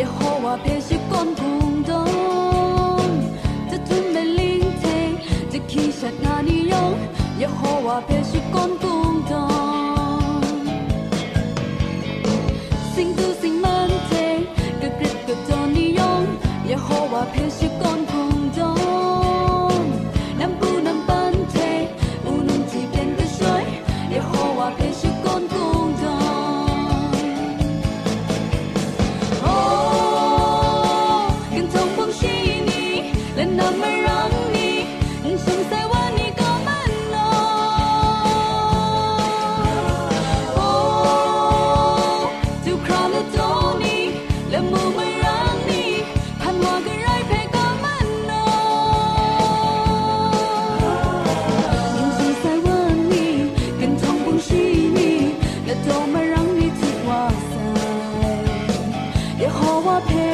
也好，我陪时光共度。在准备的林这气清澈的也好，我陪。pain.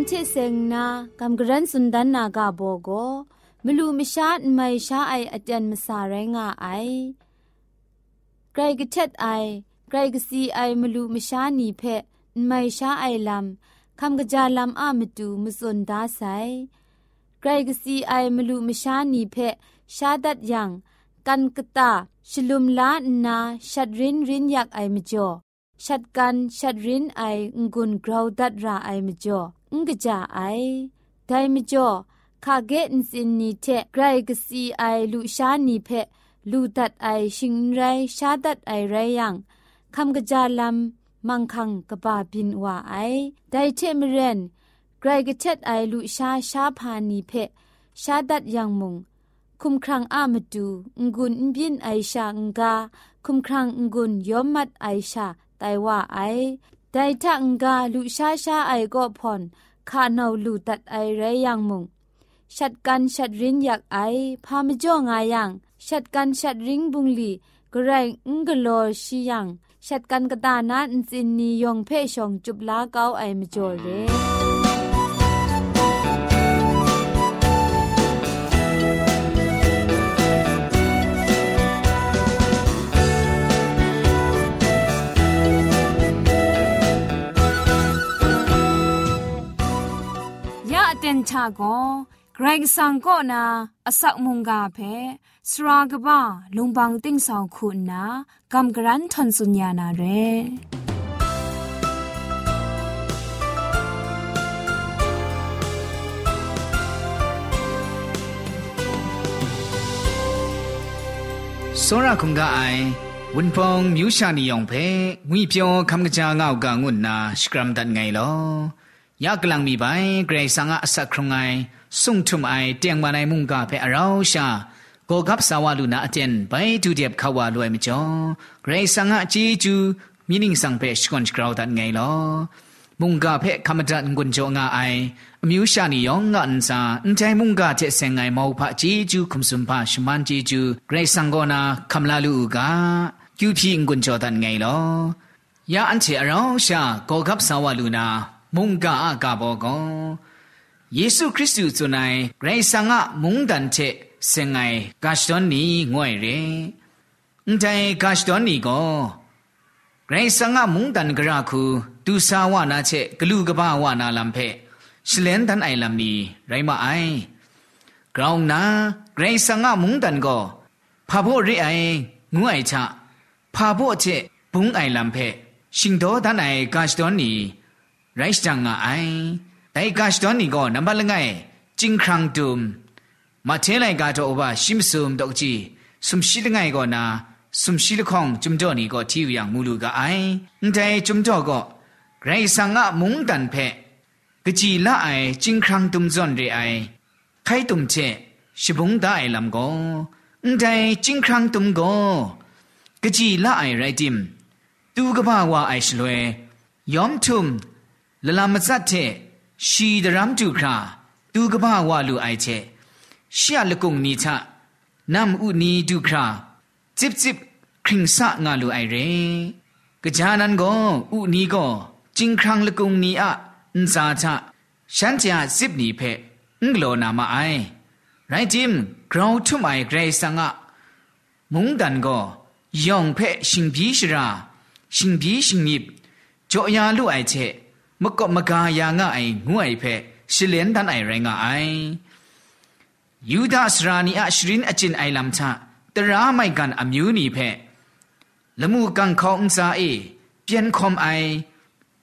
ำเชเซงนากำกรันสุนดันนากาโบโกมลูมิชาตไม่ชาไออาจารย์มสาแรงาไอไกรกเช็ดไอไกรกซีไอมลูมิชานีเพะไม่ชาไอลำคำกระจาลำอามตูมสุนดาไซไกรกซีไอมลูมิชานีเพะชาดัดยังกันกตาชลุมลานาชัดรินรินอยากไอมจ่อชัดกันชัดรินไองุนกราวดัดราไอมจ่องกจาไอไดมจ่อคาเกอินสินนีเทไกรกสีไอลูชานีเพลูดัดไอชิงไร ชาดัดไอไรยังคำกจาลำมังคังกบาบินว่าไอ ไดเทมเรนไกรกเทดไอลูชาชาพานีเพชาดัดยังมุงคุมครังอามาดูงุนบินไอชางกา คุมครังงุนยอมมัดไอชาไตว่าไอไดทังกาลุชาชาไอก็ผ่อนคาเนาลูตัดไอไรยังมุงชัดกันชัดริ้นอยากไอพามจ้องไอยังชัดกันชัดริ้งบุงลีกระไรอุ้งกโลอชิยังชัดกันกระตานาอินซินนียองเพ่ชองจุบลาเกาไอมจ่อเรตนชาโกเกรงสังก็นาอสักมุงกาเพสรากบ้าลุงบังติ้งสองคุณนากำกรันทนสุญญานาเรစောရခုံကအိုင်ဝန်ဖုံမြူရှာနီယောင်ဖဲငွေပြောခမ်ကကြာငောက်ကငွတ်နာစကရမ်ဒတ်ငိုင်လောยากลังมีใบเกรสังอาสักครงไงสุงทุมไอเตียงมาในมุงกาเพอเราชาโกกับสาวาลุนาอเจนไปดูเดียบขาวาลวยมจ่อเกรสังอาจีจูมีนิ่งสังเพชกอนกราวดันไงลอมุงกาเพคำดันกุญจงาไอมิวชานิยองงอันซาอันใจมุงกาเจเซงไงมอพะจีจูคุมสุมพะชมันจีจูเกรสังโกนาคำลาลูกาคิวพีงกุญจอดันไงลอยาอันเชอเราชาโกกับสาวาลุนาမုန်ကာအကဘောကောယေရှုခရစ်သူဇွန်နိုင်ဂရိဆန်ကမုန်တန်ချက်စင်ငိုင်ကာရှတွန်နီငွေရဲအန်တိုင်ကာရှတွန်နီကိုဂရိဆန်ကမုန်တန်ကရခုတူစာဝနာချက်ကလူကပဝနာလံဖက်ရှလန်တန်အိုင်လမ်နီရိုင်းမအိုင်ဂရောင်းနာဂရိဆန်ကမုန်တန်ကိုဖာဖို့ရိအိုင်ငွေအိုင်ချဖာဖို့ချက်ဘုံအိုင်လံဖက်ရှင်တော်တန်အိုင်ကာရှတွန်နီရိုက်စတန်ငါအိုင်ဒိုင်ကတ်စတန်နီကိုနံပါတ်လငယ်จิงครังดุมมาเทไลกาโตอบาชิมซุมดอกจีสุมชิลงายกอนาสุมชิลคองจุมโตนี่ก็ที่อย่างมูลูกาไออึนไดจุมโตก็ไรสังอะมุงตันเพกจีละไอจิงครังดุมจอนเรไอไคตุมเชชิบุงดาไอลัมโกอึนไดจิงครังดุมโกกจีละไอไรดิมตูกะบาวาไอชลวยยอมทุมလလမစတ်တဲ့ရှီဒရမ်တူခါသူကဘာဝလူအိုက်ချေရှီယလကုံနီချနမ်ဥနီဒူခါจิบจิบคริงสะงาลูไอเรกะจานันก็อุนีก็จิงครังละกุงนีอะอุนซาชะฉันจะซิบนีเพอุงโลนามาไอไรจิมกราวทุมไอเกรซังอะมุงดันก็ยองเพชิงบีชราชิงบีชิงนิบจอยาลูไอเชมกมกายางะไองวยเพชิเลนทันไอแรงะไอยูดาสรานีอะชรินอจินไอลัมชะตราไมกันอมิวนีเพละมูกังคองซาเอเปียนคอมไอ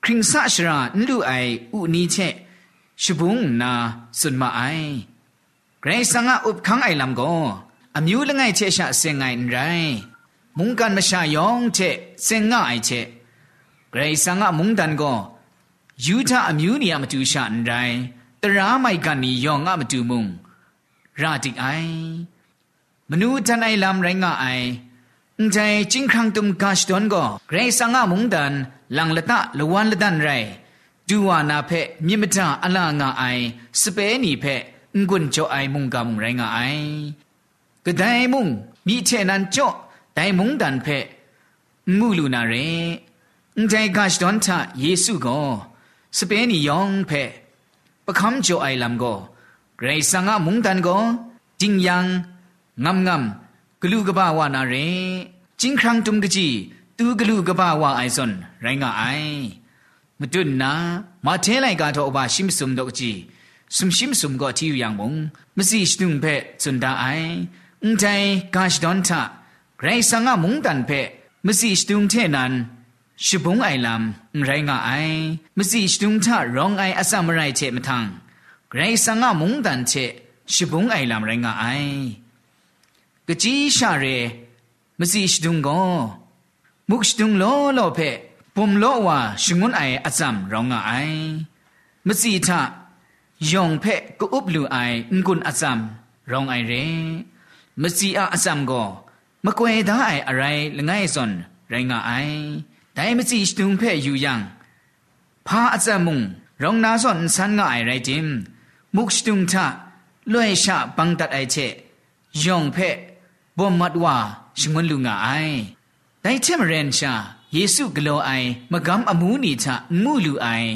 คริงซาชรานลูไออุนีเชชบุงนาสุนมาไอเกรงสังะอุบคังไอลัมโกอมิวละไงเชชะเซงไงไรมุงกันมะชายองเชเซงะไอเชเกรงสังะมุงดันโกယူတာအမျိုးနေရမတူရှာန်တိုင်းတရာမိုက်ကနေယောငါမတူမုံရာတိအိုင်မနူတန်အိုင်လမ်ရိုင်းငါအိုင်အန်တိုင်းဂျင်းခန့်တုံကာရှ်တွန်ကိုဂရေဆာငါမုန်ဒန်လန်လတလဝန်လဒန်ရိုင်ဒူဝါနာဖက်မြင့်မထအလငါအိုင်စပဲနီဖက်ငွန်းကျော်အိုင်မုန်ကမုန်ရိုင်းငါအိုင်ကဒိုင်မုန်မိချေနန်ကျော်ဒိုင်မုန်ဒန်ဖက်မူလူနာရင်အန်တိုင်းကာရှ်တွန်တာယေစုကောสเปนียองเพประคำโจไอลำก็เกรซังะมุงตันก็จิงยังงำงำกลูกบ้าวานาเรจิงครั้งตุมกจีตูกลูกบ้าวาไอซอนไรงาไอမတွန်းနာမထင်းလိုက်ကတော့အပါရှိမစုံတော့ကြည်စုံရှိမစုံကအတီယူရံမုံမစီရှိတုံဖက်စွန်ဒအိုင်အန်တိုင်ကာရှ်ဒွန်တာဂရိဆန်ငါမုန်တန်ဖက်မစီရှိတုံထဲနန်ชิบุงไอลำไรงาไอมสิชดุงทาร้องไออาสามไรเชมทังไกรสังอามุงดันเชชิบุงไอลำไรงาไอกะจีชาเรมสิชดุงโกมุกชดุงโลโลเพปุมโลวาชงุนไออาสามร้องงาไอมสิทายองเพกุอุบลูไองกุนอาสามร้องไอเรมสิอาอาสามโกมะกวยดาไออะไรละไงซอนไรงาไอတိုင်မစီစတုံဖဲယူယံဖာအစမုံရောင်နာစွန်ဆန်ငါအိုင်ရိုက်တင်မုခစတုံထလွဲ့ရှာပန်းတတ်အိုက်ချက်ယုံဖဲဘောမတ်ဝါရှင်ဝန်လူငါအိုင်တိုင်ချက်မရန်ရှာယေစုဂလောအိုင်မကမ်အမူနီချငုလူအိုင်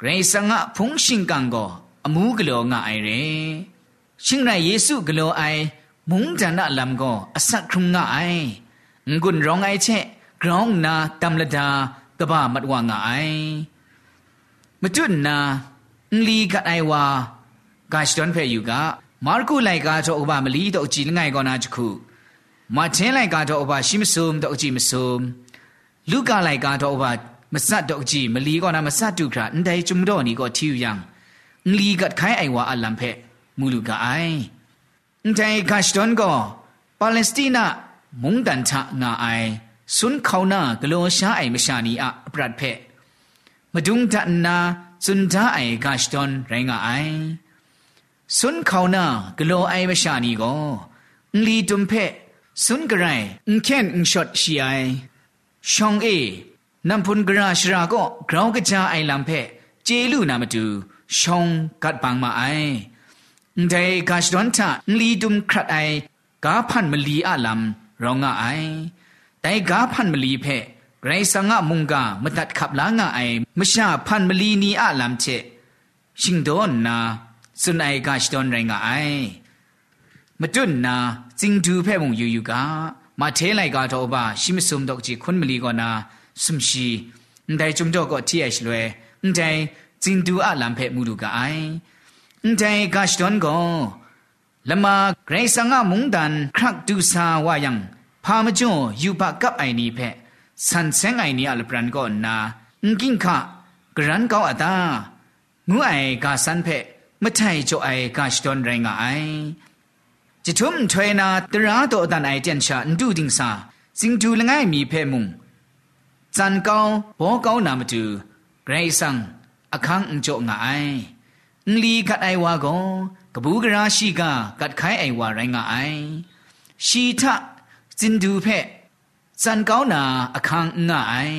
ဂရိစငါဖုန်ရှင်ကန်ကိုအမူဂလောငါအိုင်ရေရှင်ရယေစုဂလောအိုင်မုန်တန်နလမ်ကိုအဆက်ခုံငါအိုင်ငွန်းရောင်အိုင်ချက်กรองนาตัมละดาตบะมัดวางไอမတွနာလီကအိုင်ဝါဂါစတန်ဖဲယူကမာကုလိုက်ကတော့ဥပမလီတော့ကြည်ငိုင်ကောနာချခုမာချင်းလိုက်ကတော့ဥပရှိမစုံတော့ကြည်မစုံလူကလိုက်ကတော့ဥပမဆတ်တော့ကြည်မလီကောနာမဆတ်တုခရာအန်တိုင်ဂျုံတော့နီကောတီယူယံလီကတ်ခိုင်အိုင်ဝါအလံဖဲမူလူကအိုင်အန်တိုင်ဂါစတန်ကောပါလက်စတိနာမုန်တန်ချငါအိုင်สุนเขานากลัวชาไอมชานีอะปรัดเพมาดุงดันนาสุนท้าไอกาชตอนแรงาไอสุนเขานากลัวไอมชานีก็ ลีดุมเพสุนกระไรอุ้งแขนอุ้งช็อตชีไอช่องเอนำพุนกระชราก็กราวกระจาไอลำเพเจลูนามาดูช่องกัดปังมาไอแต่กาชดอนท่าลีดุมครัดไอ กาพันมลีอาลำรองอไอแต่กาพันมลีเพไรสังะมุงกามตัดขับล้างไอมชาพันมลีนีอาลามเชชิงดอนนาสุนไอกาชดอนไรงไอมาจุนนาจิงดูเพ่มุงยูยูกามาเทไลกาโตบาชิมสุมดอกจีคนมลีกอนาสุมชีแต่จุมโอกก็ที่ไอชลวยนไดจิงดูอาลามเพ่มุดูกาไอแต่กาชดอนก็ละมาไกรสังะมุงดันครักดูซาวายังพามจ่อยูปะกับไอนี้เพสันเซงไอนี้อัลปรันก็นาอุ้งกิงค่ะกรันเกาอตางูไอกาสันเพมื่อไทยจ่อไอกาชดอนแรงไอจะทุ่มเทนาตระตัวตันไอเจนชาดูดิงซาสิงทูละง่ายมีเพมุงจันเกาบ่เกานามาจูไกรสังอคังจ่องไอลีกัดไอวาโกกบูกราชิกากัดไขไอวาไรงไอชีทะจินดูเพจันเก้านาอคังง่าย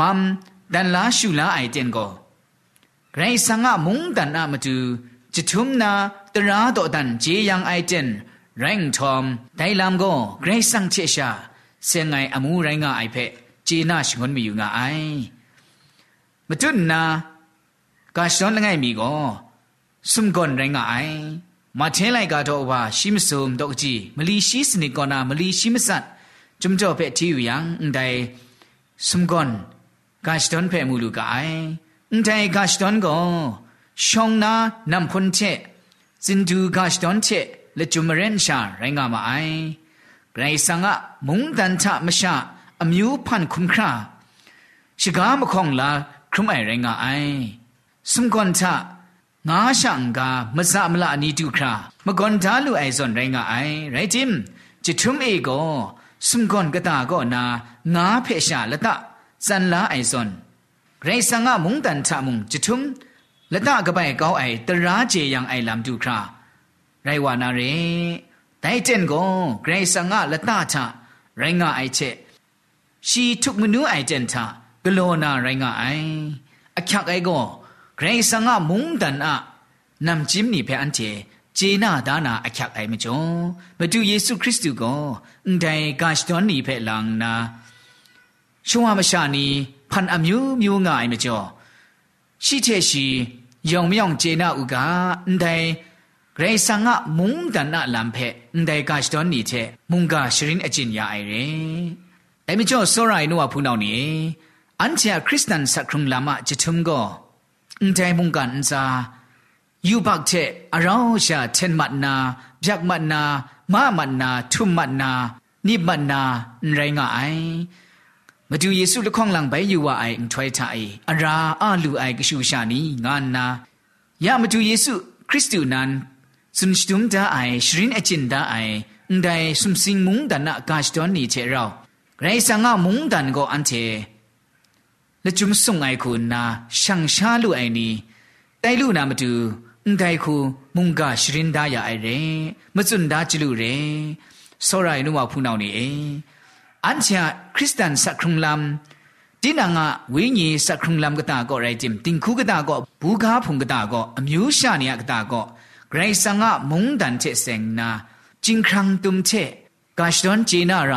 มัมดันลาชูลาไอเจนก็ไรสังอามุงดันอามาจูจิทุมนาตราโตดันเจยังไอเจนแรงทอมไดลามก็ไรสังเชชาเสียงไงอมูไรง่ายเพจีน่าชงนมีอยู่ง่ายมาจุนนากาชนง่ายมีก็สมกอนไรง่ายมาเทนไลกาโตว่าชิมซุมดอกจีมลีชีสนิกอนามลีชิมสัตจุมจ่อเปที่อยู่ยังไดสมกอนกาชดอนเปมูลูกาไอไดกาชดอนก็ชองนานำคนเชจินดูกาชดอนเชและจุมเรนชาไรงามาไอไกรสังะมุงดันทะมชาอมิวพันคุมคราชิกามคองลาครุมไอไรงาไอสมกอนทะငါရှံကမစမလအနီတုခရာမကွန်တာလူအိုင်ဇွန်ရိုင်းကအိုင်ရိုင်တင်ချစ်ထုံအေကောစုံကွန်ကတာကောနာငါဖေရှာလတစန်လာအိုင်ဇွန်ရိုင်ဆန်ကမုန်တန်ထမုန်ချစ်ထုံလတကပိုင်ကောင်းအိုင်တရာကျေယံအိုင်လမ်တုခရာရိုင်ဝါနာရင်တိုင်တင်ကောဂရိဆန်ကလတထရိုင်းကအိုင်ချက်ရှီထုမနူးအိုင်တန်ထဂလောနာရိုင်းကအိုင်အချက်အိုင်ကောဂရိစငါမုန်တန်အနမ်ဂျင်းနိဖဲအန်တီဂျေနာဒါနာအခက်အိုင်မကျော်မတူယေရှုခရစ်တုကိုအန်တိုင်ဂါရှ်ဒွန်နိဖဲလန်နာရှုံဝမရှာနီဖန်အမျိုးမျိုးငါအိုင်မကျော်ရှိချက်ရှိယုံမြောင်ဂျေနာဥကအန်တိုင်ဂရိစငါမုန်တန်အလမ်ဖဲအန်တိုင်ဂါရှ်ဒွန်နိချေမုန်ကရှရင်အကျင်ရအိုင်ရဲအိုင်မကျော်စောရိုင်နိုဝဖူနောင်နီအန်ချာခရစ်စတန်စခရုံလာမဂျေထုံကောန်တိုင်မုန်ကန်စာယူဘတ်တဲ့ရောင်းရှာချင်မတ်နာပြက်မတ်နာမမတ်နာထုမတ်နာနိမတ်နာရိုင်းငါအိုင်မတူယေစုလခေါင်လံပဲယူဝအိုင်ထွိုက်ထိုင်အရာအလူအိုင်ကရှုရှာနီငါနာယမတူယေစုခရစ်တုနန်စွန်စတုမ်ဒါအိုင်ရှရင်အချင်ဒါအိုင်အန်ဒိုင်ဆွမ်စင်းမုန်ဒနာကာရှတွန်နီချေရောဂရိဆာငါမုန်ဒန်ကိုအန်ချေလကျုံဆုံအိုင်ခုနာရှန်ရှာလူအိုင်နီတိုင်လူနာမတူအန်တိုင်ခုမုန်ကရှရင်ဒါယာအိုင်ရဲမစွန်ဒါချလူရဲဆောရိုင်နုမဖူနောင်နေအန်ချာခရစ်စတန်စခရုံလမ်ဒီနာငါဝိညာဉ်စခရုံလမ်ကတာကောရိုင်ဂျင်တင်ခုကတာကောဘူကားဖုန်ကတာကောအမျိုးရှာနေရကတာကောဂရိဆန်ကမုန်တန်ချက်စင်နာจิงครังตุมเชกาชดอนเจนาไร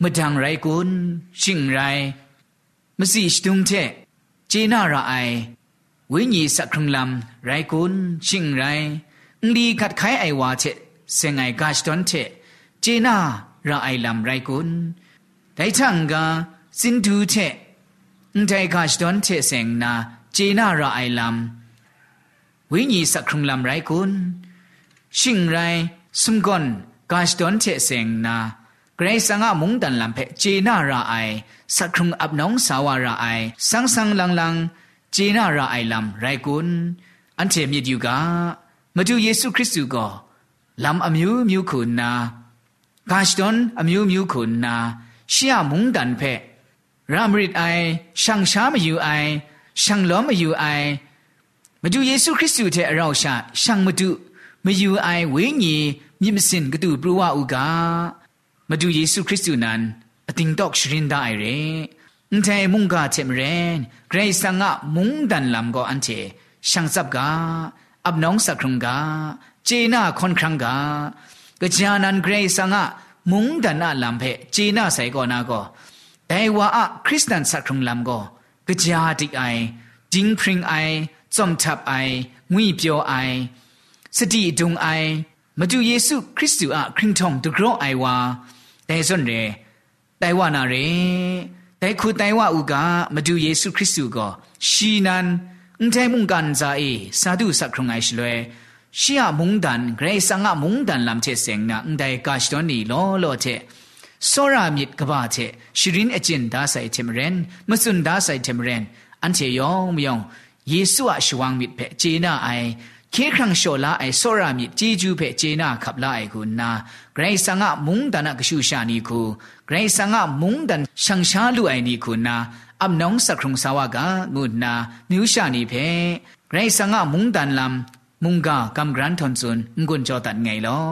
มดังไรกุนชิงไรမစီစတုံတဲ့ဂျေနာရာအိုင်ဝိညာဉ်စခရံလမ်ရိုင်ကွန်ရှင်ရိုင်လီခတ်ခိုင်အိုင်ဝါချက်စင်ငိုင်ဂတ်စတွန်တဲ့ဂျေနာရာအိုင်လမ်ရိုင်ကွန်ဒိုင်ချန်ကစင်တူတဲ့ဒိုင်ဂတ်စတွန်တဲ့စင်နာဂျေနာရာအိုင်လမ်ဝိညာဉ်စခရံလမ်ရိုင်ကွန်ရှင်ရိုင်စမ်ကွန်ဂတ်စတွန်တဲ့စင်နာเกรงสังอามุงดันลำเพเจนาราไอสักครุงอับน้องสาวาราไอสังสังลังลังเจนาราไอลำไรกุนอันเทมีดิวกามาดูเยซูคริสต์ก็ลำอมิวมิวคุณนากาชดอนอมิวมิวคุณนาเชียมุงดันเพรามริดไอช่างช้ามาอยู่ไอช่างล้อมมาอยู่ไอมาดูเยซูคริสต์เทเราชาช่างมาดูมาอยู่ไอเวงีมีมสินกระตูปรัวอุกาမဒူယေရှုခရစ်တုနန်အတင်တော့ရှရင်ဒိုင်ရဲအန်တေမုန်ကာချေမရင်ဂရိတ်ဆန်ငါမုန်ဒန်လမ်ကိုအန်တေရှန်စပ်ကအပ်နောင်စခရုံကဂျေနာခွန်ခရံကကြာနန်ဂရိတ်ဆန်ငါမုန်ဒနာလမ်ဖဲဂျေနာဆိုင်ကောနာကောဒိုင်ဝါအခရစ်စတန်စခရုံလမ်ကိုကြာတိအိုင်ဂျင်းဖရင်အိုင်ဇုံတပ်အိုင်ငွိပြောအိုင်စတိဒုံအိုင်မတူယေစုခရစ်သူအခရင်ထုံဒဂရောအိုင်ဝါဒဲစွန်ရဲတိုင်ဝနာရဲဒဲခုတိုင်ဝဥကမတူယေစုခရစ်သူကိုရှီနန်အန်တိုင်မုန်ကန်ဇာအေစာဒုစခရုံငိုင်ရှလွဲရှီယမုန်ဒန်ဂရေဆာငါမုန်ဒန်လမ်ချက်စ ेंग နာအန်တိုင်ကာရှတွန်နီလောလောချက်စောရမြစ်ကဘာချက်ရှီရင်အကျင်ဒါဆိုင်တမရန်မစွန်ဒါဆိုင်တမရန်အန်ချေယောင်မယောင်ယေစုအရှဝမ်မြစ်ပဲဂျေနာအိုင်ခေခရံရှောလာအဲဆောရာမြစ်ជីဂျူးဖဲဂျေနာခပ်လာအဲကိုနာဂရိဆန်ကမုန်ဒနာကရှုရှာနီကိုဂရိဆန်ကမုန်ဒန်ရှန်ရှာလူအိုင်နီကိုနာအမ်နောင်စခရုံဆာဝကငုနာမြူရှာနီဖဲဂရိဆန်ကမုန်ဒန်လမ်မုန်ကကမ်ဂရန်ထွန်ဆွန်ငွန်းကြောတန်ငယ်လော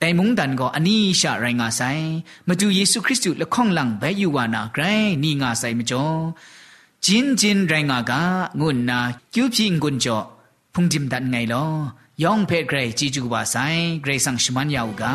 တိုင်မုန်တန်ကအနိရှရိုင်းငါဆိုင်မတူယေရှုခရစ်တုလခေါန့်လန်ဘဲယူဝါနာဂရန်နီငါဆိုင်မကျော်ဂျင်းဂျင်းရိုင်းငါကငုနာကျူပြင်းငွန်းကြောพุ่งจิมดันไงลอยองเพจไกรจีจูบาไซไกรสังชมันยาวกา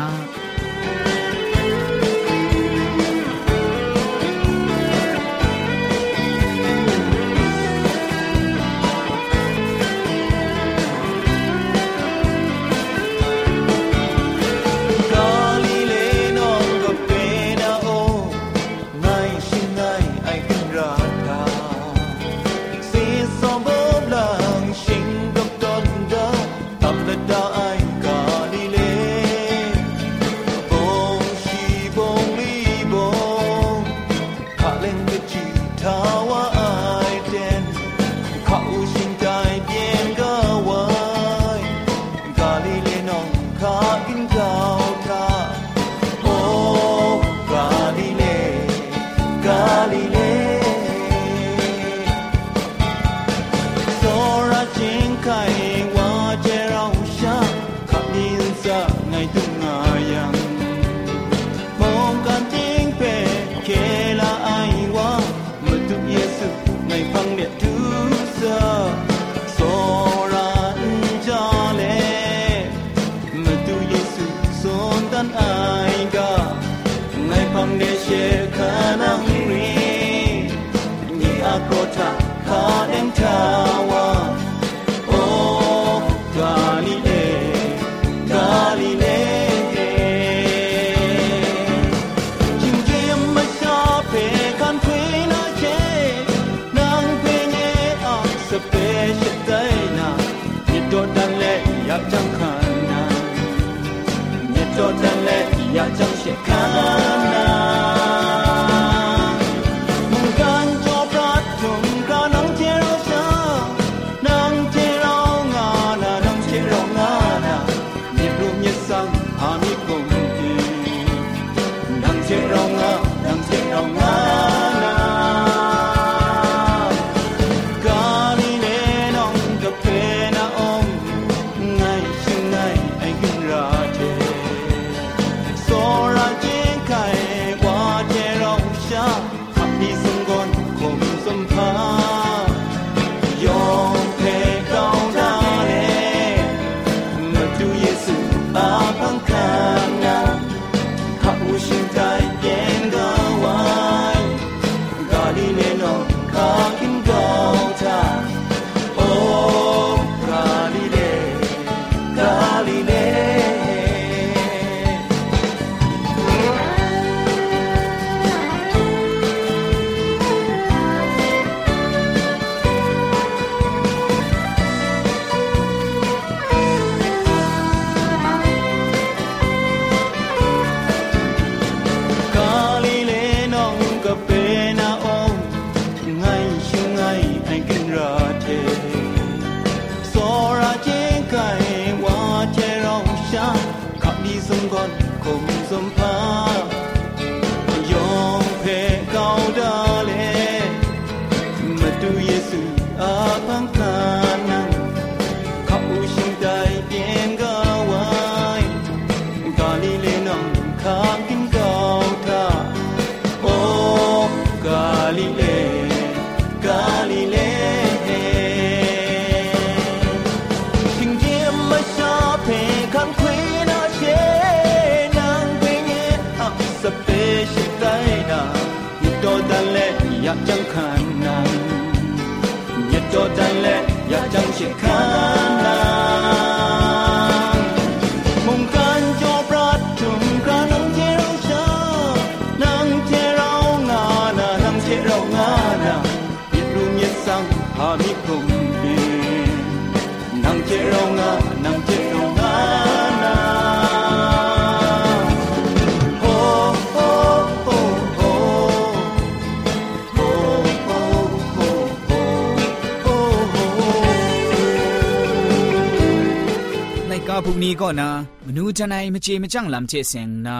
พุนีก็นามนูทนายมเจมจังลำเจเซงนา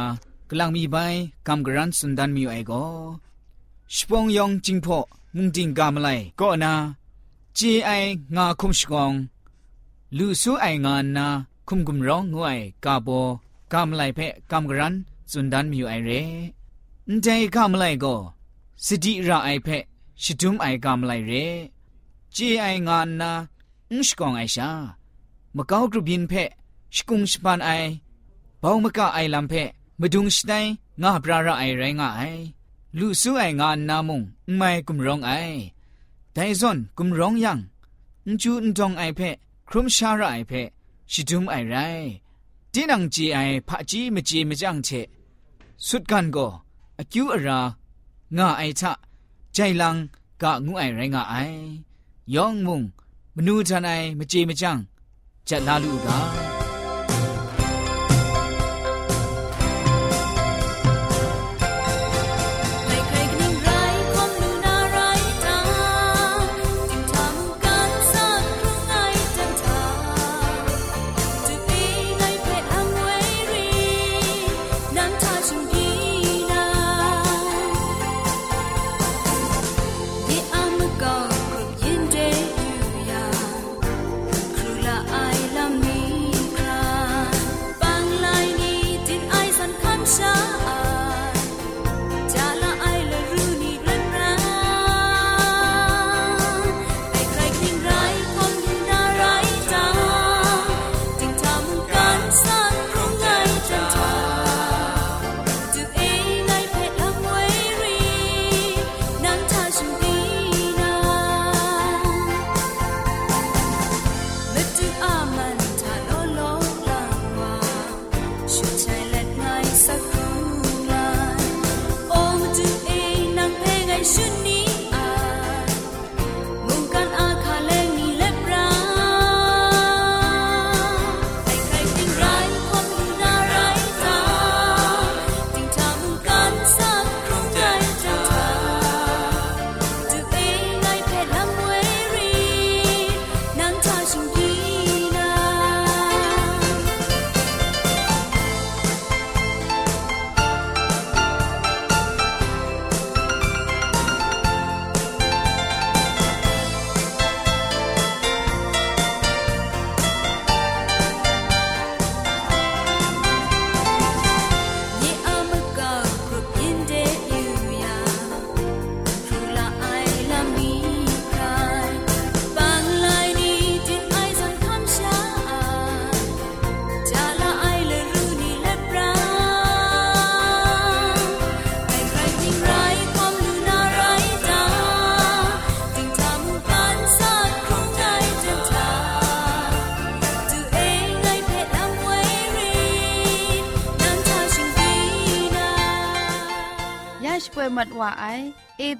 กลังมีใบกำกรันสุนดันมีไอก็ชปองยองจิงพอมุงจิงกามไลก็นาจีไองาคุมชกองลูซูไองานนาคุมกุมร้องงวยกาโบกามไลเพะกำกรันสุนดันมีไอเรนใจกามไลก็สติระไอเพะชิดุมไอกามไลเรจีไองานนาอุชกองไอชามะกาวกรุบินเพะชกุมชปานไอบ่าวมกะไอลัมเพมดุงชไนงาบราระไอไรงาไอလူစုအိုင်ငါနာမုံမိုင်ကုမရောင်အိုင်ဒိုင်ဇွန်ကုမရောင်ယံအန်ကျူန်တောင်အိုင်ဖဲခရုမရှာရအိုင်ဖဲရှီဒုံအိုင်ရိုင်တင်းနံကြည်အိုင်ဖာကြီးမကြီးမကြန့်ချေဆုဒကန်ကိုအကျူအရာငါအိုင်ချဂျိုင်လန်ကငူအိုင်ရိုင်ငါအိုင်ယောင်မုံမနူးထန်အိုင်မကြီးမကြန့်ဂျက်လာလူကား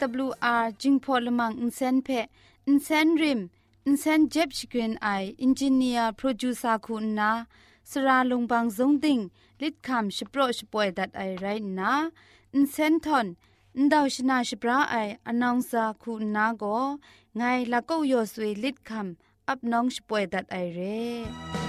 AWR จิงพอลมังอินเซนเพอินเซนริมอินเซนเจ็บชกรีนไออินจิเนียร์โปรดิวซาคุณนาสราลงบางสงติงลิดคำชิโปรชป่วยดัดไอไรนะอินเซนทอนอินดาวชนาชิปราไออนองซาคุณนาโกไงละก็ยอสวยลิดคำอับน้องชป่วยดัดไอเร่